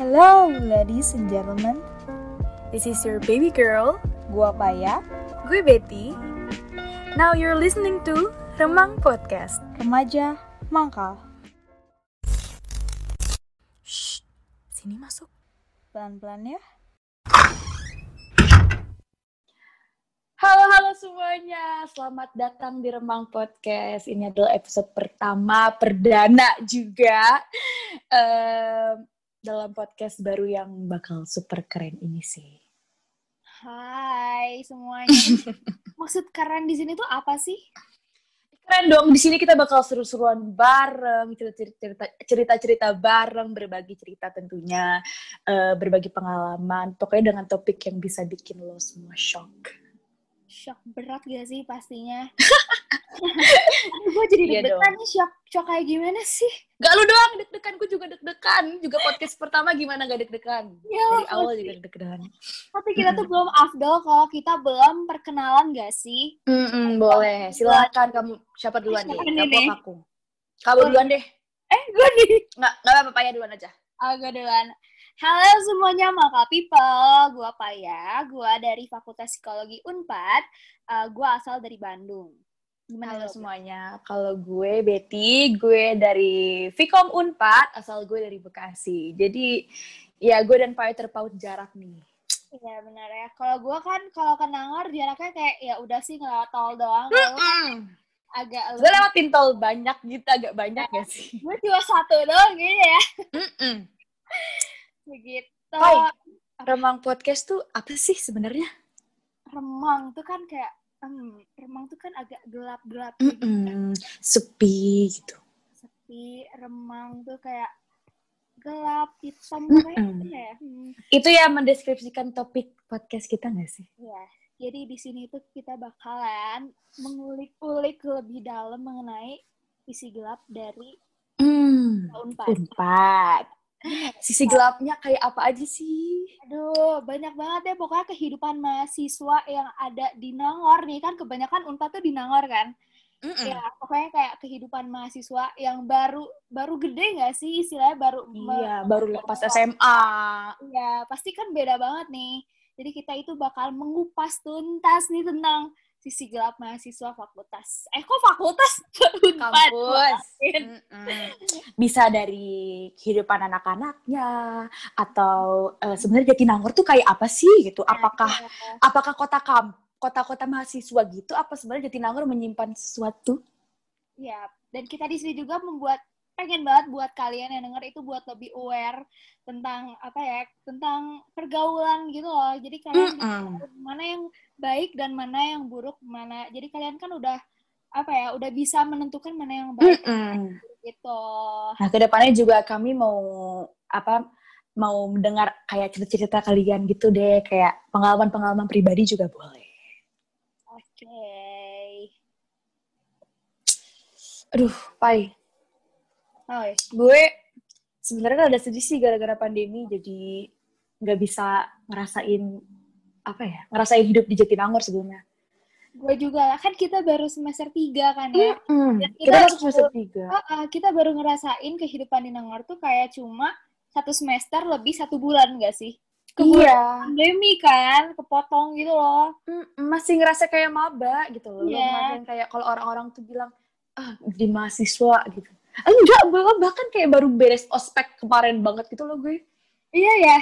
Hello, ladies and gentlemen. This is your baby girl, Gua Paya, gue Betty. Now you're listening to Remang Podcast. remaja mangkal. Shh, sini masuk. Pelan-pelan ya. Halo halo semuanya, selamat datang di Remang Podcast. Ini adalah episode pertama perdana juga em, dalam podcast baru yang bakal super keren ini sih. Hai semuanya. Maksud keren di sini tuh apa sih? Keren dong, di sini kita bakal seru-seruan bareng, cerita-cerita bareng, berbagi cerita tentunya, eh, berbagi pengalaman, pokoknya dengan topik yang bisa bikin lo semua shock. Shock berat gak sih pastinya? gue jadi Iya deg-degan nih shock, shock kayak gimana sih? Gak lu doang deg-degan, gue juga deg-degan. Juga podcast pertama gimana gak deg-degan? Ya, Dari awal juga deg-degan. Tapi kita tuh belum afdol kalau kita belum perkenalan gak sih? Mm-mm, boleh, silakan kamu siapa duluan deh? Kamu aku? Kamu duluan deh. Eh, gue nih. Nggak, nggak apa-apa ya duluan aja. Agak duluan. Halo semuanya, Maka People. Gua Paya, gua dari Fakultas Psikologi Unpad. Uh, gua asal dari Bandung. Gimana Halo lo? semuanya, kalau gue Betty, gue dari Vkom Unpad, asal gue dari Bekasi. Jadi ya gue dan Pai terpaut jarak nih. Iya benar ya. Kalau gua kan kalau ke Nangor jaraknya kayak ya udah sih ngelewat tol doang. Kan agak Gue lewatin tol banyak gitu, agak banyak gak sih? Gue cuma satu doang gitu ya. Mm-mm. Begitu. Pai. Remang podcast tuh apa sih sebenarnya? Remang tuh kan kayak hmm, remang tuh kan agak gelap-gelap gitu. Mm-mm. Sepi gitu. Sepi, remang tuh kayak gelap, hitam pokoknya Mm-mm. apa ya? Hmm, Itu ya mendeskripsikan topik podcast kita gak sih? ya. Jadi di sini tuh kita bakalan mengulik-ulik lebih dalam mengenai isi gelap dari Hmm. Unpad. Unpad. Sisi gelapnya kayak apa aja sih? Aduh, banyak banget ya pokoknya kehidupan mahasiswa yang ada di Nangor nih kan kebanyakan Unpad tuh di Nangor kan. Ya, pokoknya kayak kehidupan mahasiswa yang baru baru gede nggak sih istilahnya baru Iya, baru lepas SMA. Iya, pasti kan beda banget nih. Jadi kita itu bakal mengupas tuntas nih tentang sisi gelap mahasiswa fakultas. Eh, kok fakultas? Kampus. Maafin. Mm-mm. Bisa dari kehidupan anak-anaknya atau eh, sebenarnya Jatinangor tuh kayak apa sih gitu? Apakah apakah kota kam kota-kota mahasiswa gitu apa sebenarnya Jatinangor menyimpan sesuatu? Ya, dan kita di sini juga membuat pengen banget buat kalian yang denger itu buat lebih aware tentang apa ya, tentang pergaulan gitu loh. Jadi kalian Mm-mm. tahu mana yang baik dan mana yang buruk, mana. Jadi kalian kan udah apa ya, udah bisa menentukan mana yang baik Mm-mm. gitu. Nah, ke depannya juga kami mau apa mau mendengar kayak cerita-cerita kalian gitu deh, kayak pengalaman-pengalaman pribadi juga boleh. Oke. Aduh, Pai, Oh, iya. gue sebenarnya ada sedih sih gara-gara pandemi, jadi nggak bisa ngerasain apa ya, ngerasain hidup di Jatinangor sebelumnya. gue juga lah. Kan kita baru semester 3 kan ya. Dan Kita kita- masuk semester tiga. Ah, ah, kita baru ngerasain kehidupan di Nangor tuh kayak cuma satu semester lebih satu bulan gak sih? Keburu Iya, pandemi kan, kepotong gitu loh. Mm, masih ngerasa kayak maba gitu loh. Yang kayak kalau orang-orang tuh bilang, ah di mahasiswa gitu. Enggak, belum bahkan kayak baru beres ospek kemarin banget gitu loh gue. Iya ya.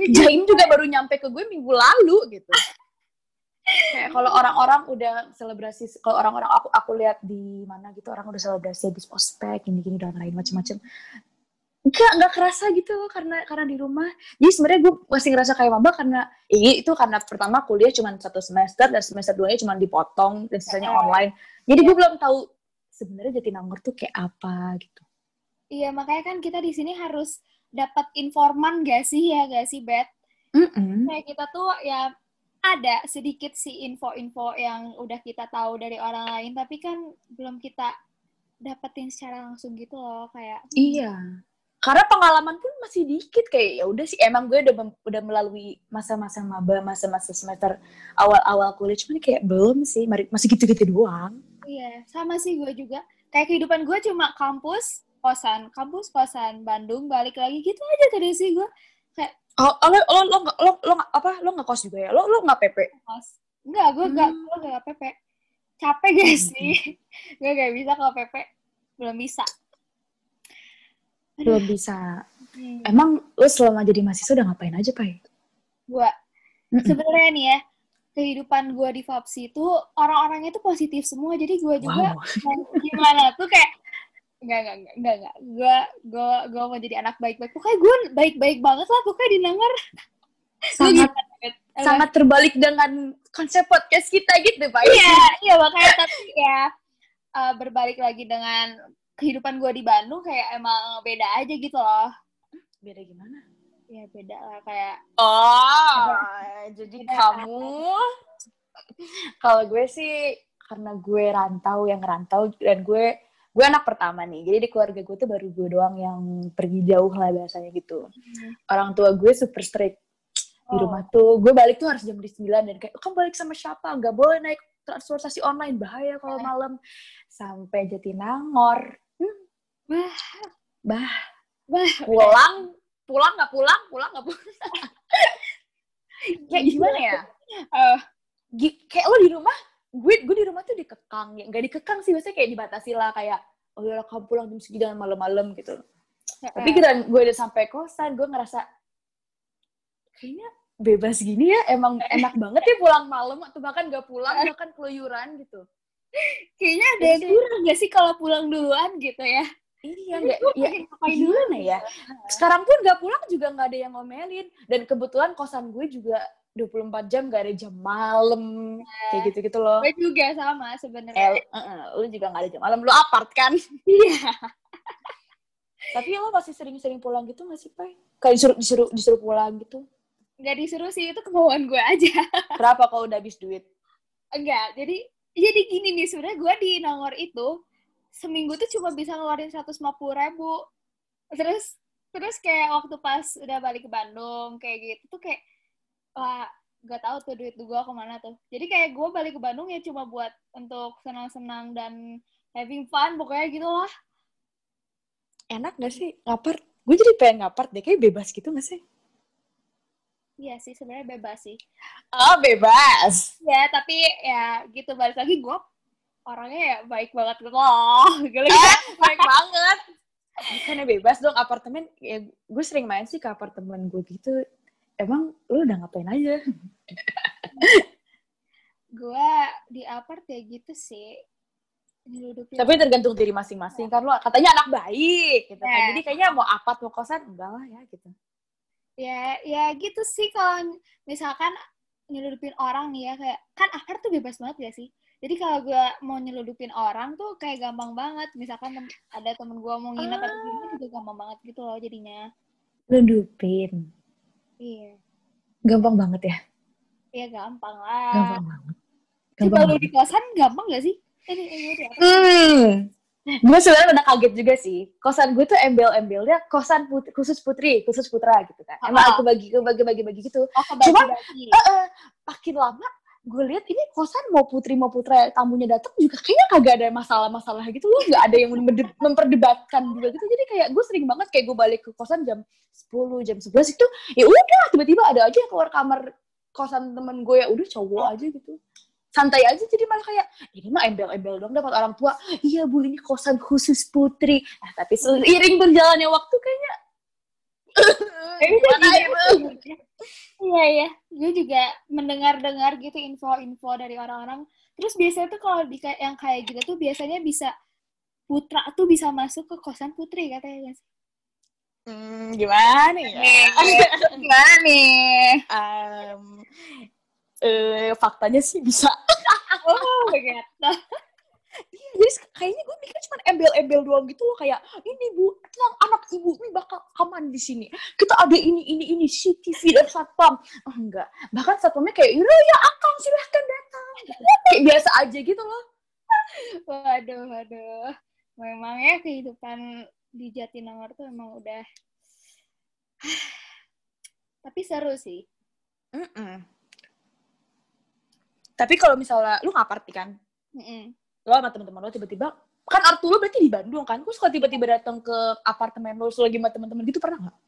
Jaim juga baru nyampe ke gue minggu lalu gitu. kayak kalau orang-orang udah selebrasi, kalau orang-orang aku aku lihat di mana gitu orang udah selebrasi habis ospek gini-gini dan lain macam-macam. Enggak, enggak kerasa gitu loh karena karena di rumah. Jadi sebenarnya gue masih ngerasa kayak maba karena iya itu karena pertama kuliah cuma satu semester dan semester duanya cuma dipotong dan sisanya Eh. online. Jadi gue belum tahu sebenarnya Jatinangor tuh kayak apa gitu. Iya, makanya kan kita di sini harus dapat informan gak sih ya gak sih, Bet? Mm-mm. Kayak kita tuh ya ada sedikit sih info-info yang udah kita tahu dari orang lain, tapi kan belum kita dapetin secara langsung gitu loh, kayak Iya. karena pengalaman pun masih dikit kayak ya udah sih emang gue udah udah melalui masa-masa maba masa-masa semester awal-awal kuliah cuman kayak belum sih masih gitu-gitu doang Iya, sama sih gue juga. Kayak kehidupan gue cuma kampus, kosan, kampus, kosan, Bandung, balik lagi gitu aja tadi sih gue. oh, oh, lo lo lo nggak- lo lo nggak- apa lo nggak kos juga ya lo lo nggak pp Kos. Enggak, gue enggak, Hmm. gue enggak PP. Capek gak sih? gue gak bisa kalau PP. Belum bisa. belum bisa Hmm. emang lo selama jadi mahasiswa udah ngapain aja pai Gue, sebenarnya nih ya, kehidupan gue di FAPSI itu orang-orangnya tuh positif semua. Jadi gue juga wow mau gimana tuh kayak Enggak, enggak, enggak, enggak, enggak. Gue, gue, gue mau jadi anak baik-baik. Pokoknya gue baik-baik banget lah. Pokoknya di Nangor. sangat Sangat. sangat terbalik dengan konsep podcast kita gitu pak Iya, iya makanya tapi ya eh, berbalik lagi dengan kehidupan gue di Bandung kayak emang beda aja gitu loh. beda gimana Ya beda lah kayak Oh, jadi Beda. kamu kalau gue sih karena gue rantau yang rantau dan gue gue anak pertama nih. Jadi di keluarga gue tuh baru gue doang yang pergi jauh lah bahasanya gitu. Orang tua gue super strict di Oh. rumah tuh. Gue balik tuh harus jam 9 dan kayak kamu balik sama siapa? Gak boleh naik transportasi online bahaya kalau malam sampai Jatinangor. Hmm, Wah, bah, wah, pulang pulang nggak pulang pulang nggak pulang. Kayak gimana ya? Gi- kayak lo di rumah gue gue di rumah tuh dikekang ya. Nggak dikekang sih biasanya kayak dibatasi lah kayak oh ya kamu pulang jam segini jangan malam-malam gitu. Tapi kira gue udah sampai kosan gue ngerasa kayaknya bebas gini ya emang enak banget ya pulang malam atau bahkan gak pulang bahkan keluyuran gitu. Kayaknya ada yang kurang gak sih kalau pulang duluan gitu ya? Iya nggak ya ngapain dulu gimana ya? Sekarang pun gak pulang juga nggak ada yang ngomelin. Dan kebetulan kosan gue juga 24 jam gak ada jam malam. Kayak gitu gitu loh. Gue juga sama eh, sebenarnya. uh, uh, lu juga gak ada jam malam. Lu apart kan? Iya. tapi lo masih sering-sering pulang gitu gak sih Pai? kayak disuruh disuruh disuruh pulang gitu? Gak disuruh sih itu kemauan gue aja. kenapa kalau udah habis duit? Enggak, jadi jadi gini nih sebenarnya gue di Nangor itu seminggu tuh cuma bisa ngeluarin 150 ribu. Terus terus kayak waktu pas udah balik ke Bandung kayak gitu tuh kayak wah gak tahu tuh duit gue ke mana tuh. Jadi kayak gue balik ke Bandung ya cuma buat untuk senang-senang dan having fun pokoknya gitu lah. enak gak sih ngapart gue jadi pengen ngapart deh kayak bebas gitu gak sih Iya sih sebenarnya bebas sih. oh bebas Ya tapi ya gitu balik lagi gue orangnya ya baik banget gitu loh. Gila, ah, baik banget. Bukannya bebas dong apartemen ya gue sering main sih ke apartemen gue gitu. Emang lu udah ngapain aja? Gue di apart ya gitu sih. Nyeludupin tapi tergantung diri masing-masing. Kan lu katanya anak baik gitu kan. Ya. jadi kayaknya mau apart mau kosan enggak lah ya gitu. Ya ya gitu sih kalau misalkan nyeludupin orang nih ya kayak kan apart tuh bebas banget ya sih jadi kalau gue mau nyeludupin orang tuh kayak gampang banget misalkan tem- ada temen gue mau nginep atau gimana juga gampang banget gitu loh jadinya Lundupin. iya Gampang banget ya. iya gampang lah Gampang banget. coba Gampang lu banget. di kosan gampang gak sih apart. Hmm. Gue sebenarnya udah kaget juga sih. Kosan gue tuh embel-embelnya kosan put- khusus putri, khusus putra gitu kan. Emang Ah. aku bagi ke bagi-bagi gitu. oh kebagi-bagi Eh, eh, makin lama gue lihat ini kosan mau putri mau putra tamunya datang juga kayaknya kagak ada masalah-masalah gitu loh. Nggak ada yang memperdebatkan juga gitu. Jadi kayak gue sering banget kayak gue balik ke kosan jam 10 jam 11 itu ya udah tiba-tiba ada aja yang keluar kamar kosan temen gue ya udah cowok aja gitu. Santai aja jadi malah kayak ini mah embel-embel dong dapat orang tua. Iya bu ini kosan khusus putri. Nah, tapi seiring berjalannya waktu kayaknya itu Iya ya, gue juga mendengar-dengar gitu info-info dari orang-orang. Terus biasanya tuh kalau di kayak- yang kayak gitu tuh biasanya bisa putra tuh bisa masuk ke kosan putri katanya guys. Hmm, gimana ya? Gimana nih? Em, eh, faktanya sih bisa. Oh, gitu. Jadi kayaknya gue mikir cuma embel-embel doang gitu loh kayak ini bu, tenang anak ibu ini bakal aman di sini. Kita ada ini ini ini CCTV dan satpam. Oh, enggak, bahkan satpamnya kayak ya ya akang silahkan datang. Gitu. Kayak biasa aja gitu loh. Waduh, waduh. Memangnya kehidupan di Jatinangor tuh emang udah tapi seru sih Mm-mm. Tapi kalau misalnya lu nggak kan, Mm-mm. Lo sama teman-teman lo tiba-tiba kan Artu lo berarti di Bandung kan? Terus kalau tiba-tiba datang ke apartemen lo, lagi sama teman-teman gitu pernah nggak?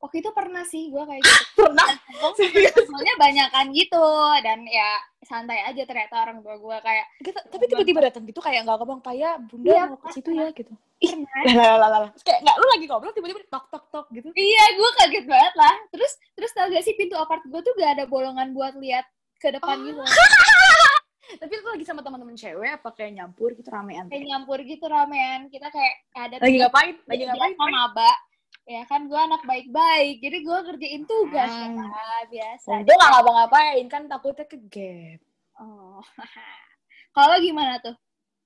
waktu itu pernah sih gue kayak gitu Pernah. soalnya banyak kan gitu dan ya santai aja ternyata orang tua gue kayak Gitu, tapi tiba-tiba datang gitu kayak nggak ngomong paya bunda Iya, mau ke situ ya gitu. Lah Kayak nggak lu lagi ngobrol tiba-tiba tok tok tok gitu. Iya, gue kaget banget lah. Terus terus tau gak sih pintu apart gue tuh gak ada bolongan buat lihat ke depan Oh. gitu. Tapi lu lagi sama teman-teman cewek apa kayak nyampur gitu ramean? Kayak nyampur gitu ramean. Kita kayak ada Lagi ngapain? Lagi ngapain? sama maba. Ya kan gue anak baik-baik. Jadi gue kerjain tugas Hmm. ya, biasa. Gue nggak ngapa-ngapain kan takutnya ke gap. Oh. Kalau gimana tuh?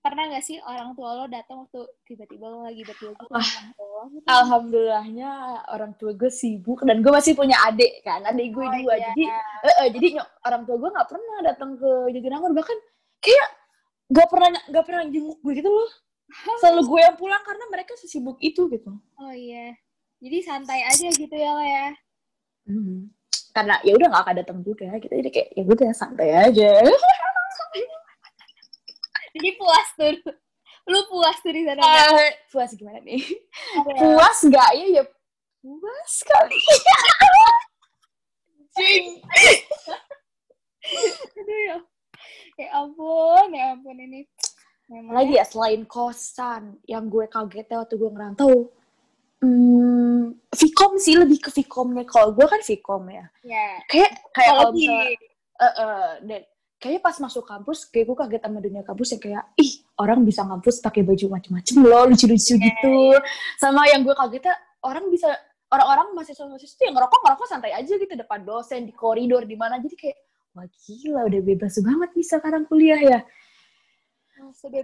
Pernah gak sih orang tua lo datang waktu tiba-tiba lo lagi berdua gitu? Wah. gitu? Alhamdulillahnya orang tua gue sibuk dan gue masih punya adik kan, adik gue Oh, dua. iya. Jadi eh, eh, jadi nyok- orang tua gue nggak pernah datang ke Jatinangor bahkan kayak gak pernah gak pernah jenguk gue gitu loh. Selalu gue yang pulang karena mereka sesibuk itu gitu. Oh iya. Jadi santai aja gitu ya lo ya. Hmm. Karena ya udah gak akan datang juga gitu. Jadi kayak ya udah santai aja. Jadi puas tuh. Lu puas tuh di sana. Eh, puas gimana nih? Puas nggak ya? Ya puas kali. Cing. Aduh ya. Ya ampun, ya ampun ini. Memang lagi ya selain kosan yang gue kagetnya waktu gue ngerantau hmm, Vkom sih lebih ke Vkomnya kalau gue kan Vkom ya ya. kayak kayak Kalau eh, eh, dan kayaknya pas masuk kampus kayak gue kaget sama dunia kampus yang kayak ih orang bisa kampus pakai baju macem-macem loh lucu-lucu gitu. sama yang gue kagetnya orang bisa orang-orang mahasiswa-mahasiswa tuh yang ngerokok ngerokok santai aja gitu depan dosen di koridor di mana. Jadi kayak wah gila udah bebas banget nih sekarang kuliah ya.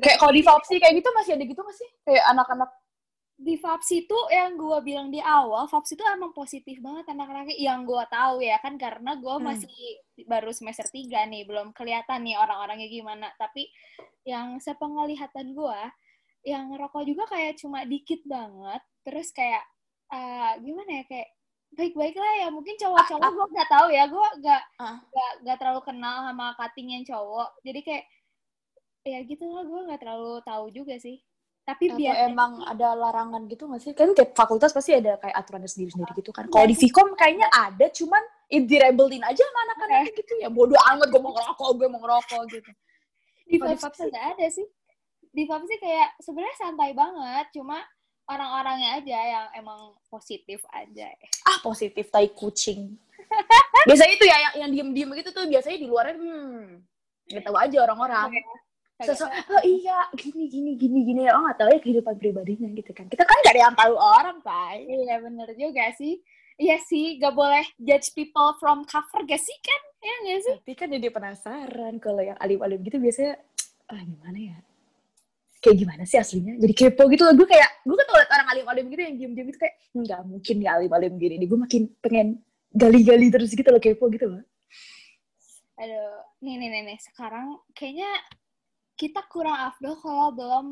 Kayak kalau di Fapsi kayak gitu masih ada gitu masih kayak anak-anak di Fapsi tuh yang gue bilang di awal, Fapsi tuh emang positif banget anak-anaknya yang gue tahu ya kan karena gue Hmm. masih baru semester 3 nih, belum kelihatan nih orang-orangnya gimana. Tapi yang sepenglihatan gue, yang ngerokok juga kayak cuma dikit banget. Terus kayak eh, gimana ya kayak baik-baik lah ya. Mungkin cowok-cowok gue nggak tahu ya, gue nggak Ah. nggak nggak terlalu kenal sama cutting yang cowok. Jadi kayak ya gitu lah, gue nggak terlalu tahu juga sih. Tapi atau biar emang ada larangan gitu nggak sih? Kan tiap fakultas pasti ada kayak aturannya sendiri-sendiri gitu kan. Kalau di Vkom kayaknya ada, cuman it direbelin aja sama anak-anak gitu ya. Bodoh amat gue mau ngerokok, gue mau ngerokok gitu. di Fapsi? nggak ada sih di Fapsi kayak sebenarnya santai banget cuma orang-orangnya aja yang emang positif aja Ah positif tai kucing. biasanya itu ya yang, yang diem-diem gitu tuh biasanya di luarnya hmm nggak tahu aja orang-orang. Sosok, oh iya gini gini gini gini oh nggak tahu ya kehidupan pribadinya gitu kan. Kita kan gak ada yang tahu orang, Pak. iya bener juga sih iya sih gak boleh judge people from cover gak sih kan ya gak sih Tapi kan jadi penasaran kalau yang alim-alim gitu biasanya ah gimana ya? Kayak gimana sih aslinya? Jadi kepo gitu loh. Gue kayak, gue kan liat orang alim-alim gitu yang diem-diem gitu kayak, nggak mungkin ya alim-alim gini. Nih gue makin pengen gali-gali terus gitu loh, kepo gitu loh. aduh nih nih nih, nih. sekarang kayaknya kita kurang afdol kalau belum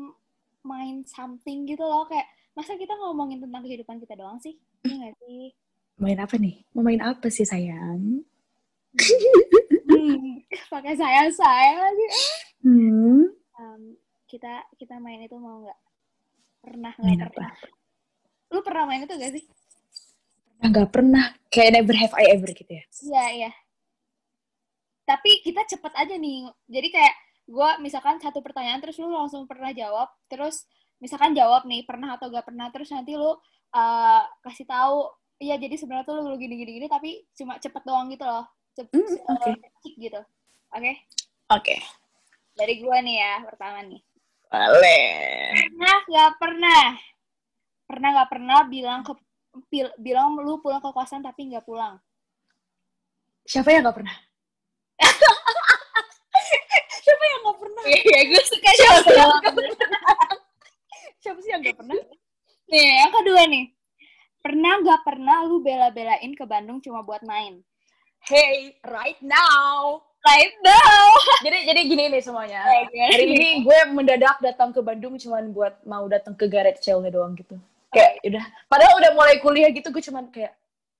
main something gitu loh kayak masa kita ngomongin tentang kehidupan kita doang sih iya gak sih Main apa nih? Mau main apa sih sayang? Hmm, pakai sayang sayang lagi Hmm, Em, kita kita main itu mau nggak pernah nggak apa? pernah lu pernah main itu gak sih Nggak pernah. Kayak never have I ever gitu ya. iya iya tapi kita cepet aja nih jadi kayak gue misalkan satu pertanyaan terus lu langsung pernah jawab terus misalkan jawab nih pernah atau gak pernah terus nanti lu eh, kasih tahu iya jadi sebenarnya tuh lu gini gini gini tapi cuma cepet doang gitu loh cepet Hmm, oke. gitu oke Oke. dari gue nih ya pertama nih Boleh. pernah nggak pernah pernah nggak pernah bilang ke pil- bilang lu pulang ke kosan tapi nggak pulang Siapa yang nggak pernah? Siapa yang nggak pernah? Iya gue suka siapa Siapa sih yang nggak pernah? nih yang kedua nih pernah nggak pernah lu bela-belain ke Bandung cuma buat main Hey, right now. right now Jadi jadi gini nih semuanya. Hari ini gue mendadak datang ke Bandung cuman buat mau datang ke Gareth Sale doang gitu. kayak udah padahal udah mulai kuliah gitu gue cuman kayak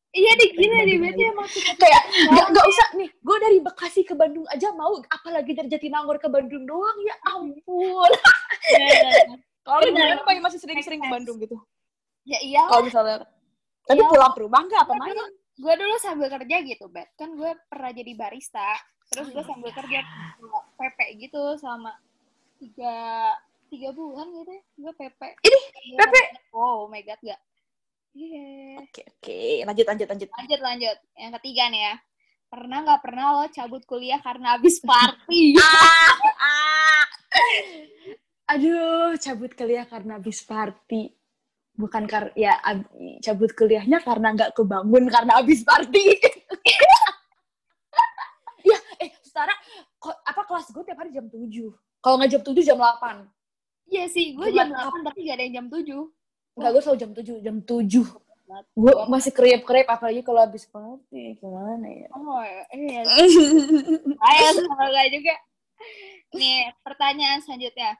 Iya deh gila Bandung deh berarti emang kayak nggak nggak usah nih gue dari Bekasi ke Bandung aja mau apalagi dari Jatinangor ke Bandung doang ya ampun kalau Bener. gimana paling masih sering-sering ke Bandung gitu Ya iya kalau misalnya tapi Iya. pulang ke rumah nggak apa main gue dulu sambil kerja gitu, Bet. Kan gue pernah jadi barista. Terus gue iya. sambil kerja PP gitu selama tiga tiga bulan gitu. ya. Gue PP. Ini, Iya. PP? Oh my god, gak. Iya. oke oke lanjut lanjut lanjut Lanjut lanjut. Yang ketiga nih ya. Pernah nggak pernah lo cabut kuliah karena habis party? ah, ah. aduh cabut kuliah karena habis party bukan karena ya ab- cabut kuliahnya karena nggak kebangun karena habis party ya eh setara kok apa kelas gue tiap hari jam 7 kalau nggak jam 7 jam 8 Iya sih, gue Cuman jam 8 tapi gak ada yang jam 7. Enggak, gue selalu jam 7 jam 7 gue masih kriep-kriep apalagi kalau habis party gimana ya Oh iya. Ayo semoga juga. Nih, pertanyaan selanjutnya.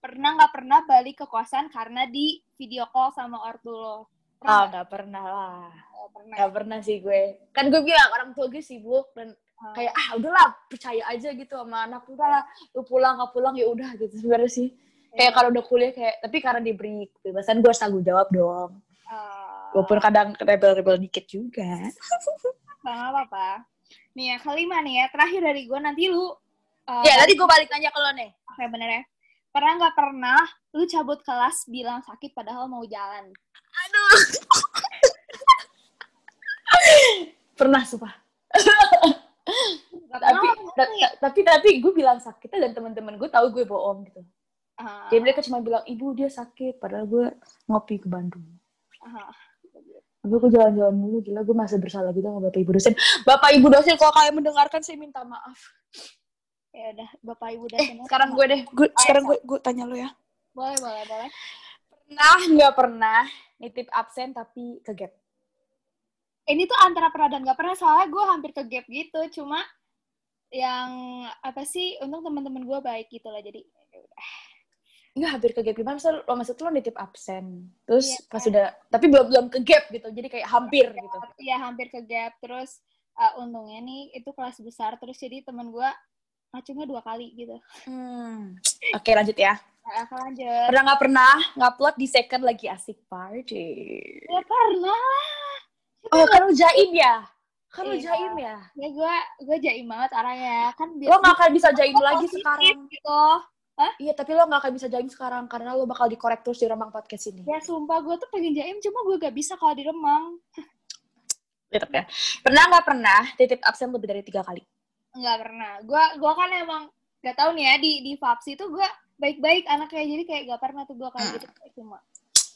Pernah nggak pernah balik ke kosan karena di video call sama ortu lo? ah Pernah nggak pernah lah nggak? Oh, pernah. nggak pernah sih gue kan gue bilang orang tua gue sibuk dan Ah. kayak ah udahlah percaya aja gitu sama anak udahlah lu pulang nggak pulang ya udah gitu sebenarnya sih kayak kalau udah kuliah kayak tapi karena diberi kebebasan gue harus tanggung jawab dong Ah, walaupun kadang rebel-rebel dikit juga nggak apa-apa. Nih yang kelima nih ya, terakhir dari gue nanti lu. uh, ya tadi gue balik nanya ke lo nih Oke bener ya. Pernah nggak pernah lu cabut kelas bilang sakit padahal mau jalan? pernah sumpah Nggak tapi tapi tapi gue bilang sakitnya dan teman-teman gue tahu gue bohong gitu Ah, jadi mereka cuma bilang ibu dia sakit padahal gue ngopi ke Bandung ah. Gue gue jalan-jalan dulu, gila gue masih bersalah gitu sama bapak ibu dosen. Bapak ibu dosen kalau kalian mendengarkan saya minta maaf. Ya udah, bapak ibu Eh, semua. sekarang gue deh, gue sekarang gue gue tanya lo ya. Boleh boleh boleh. Pernah nggak pernah nitip absen tapi ke gap? ini tuh antara pernah dan gak pernah soalnya gue hampir ke gap gitu cuma yang apa sih untung teman-teman gue baik gitu lah jadi ya. Enggak hampir ke gap gimana? Maksud lo maksud lo nitip absen, terus Iya. pas udah tapi belum belum ke gap gitu, jadi kayak hampir gitu. Iya hampir ke gap terus uh, untungnya nih itu kelas besar terus jadi teman gue ngacungnya dua kali gitu Hmm. Oke lanjut ya. nah, lanjut Pernah nggak pernah ngupload di second lagi asik party? ya pernah Oh kan lo jaim ya? Kan lo Iya. jaim ya? ya gue gue jaim banget orangnya kan Lo nggak akan bisa jaim lagi positif sekarang. gitu Iya, tapi lo gak akan bisa jaim sekarang karena lo bakal dikorek terus di Remang Podcast ini. ya sumpah gue tuh pengen jaim cuma gue gak bisa kalau di Remang Tetep ya. Pernah nggak pernah titip absen lebih dari tiga kali? nggak pernah gue gua kan emang gak tahu nih ya di di Fapsi tuh gue baik-baik anaknya jadi kayak gak pernah tuh gue kayak Hmm. gitu cuma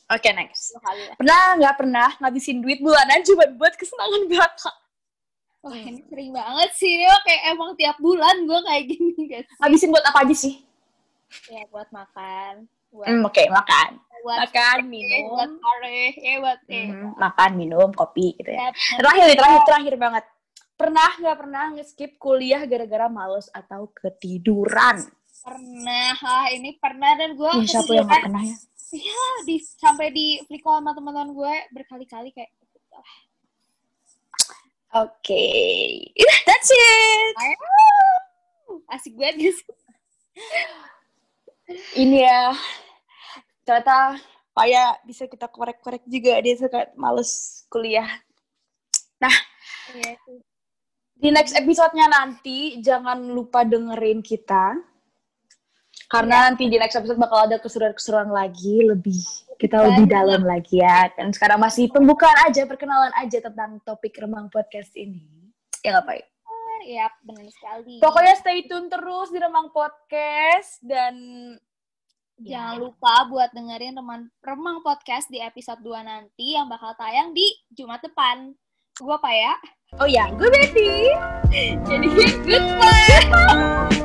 Oke, next. dua kali Pernah nggak pernah ngabisin duit bulanan cuma buat kesenangan belaka? wah ini sering banget sih kayak emang tiap bulan gue kayak gini guys Ngabisin buat apa aja sih? Ya buat makan buat Hmm, Oke, makan. buat Makan, eh, buat minum. kare ya buat eh Mhm, Makan, minum, kopi gitu ya. ya, Terakhir nih, terakhir, terakhir banget. Pernah nggak pernah nge-skip kuliah gara-gara males atau ketiduran? pernah ah ini pernah dan gue Ya, siapa yang pernah ya? ya di sampai di call sama teman-teman gue berkali-kali kayak Oke, that's it. asik banget guys ini ya. Ternyata kayak bisa kita korek-korek juga. Dia suka males kuliah. Iya sih. di next episode-nya nanti jangan lupa dengerin kita. Karena nanti di next episode bakal ada keseruan-keseruan lagi. Lebih kita lebih Banyak. dalam lagi ya. Dan sekarang masih pembukaan aja perkenalan aja tentang topik remang podcast ini. Ya nggak Pak? Iya, benar sekali. pokoknya stay tune terus di remang podcast dan Jangan Ya. lupa buat dengerin Remang, Remang Podcast di episode 2 nanti yang bakal tayang di Jumat depan. Gue apa ya? oh ya gue Betty Jadi goodbye!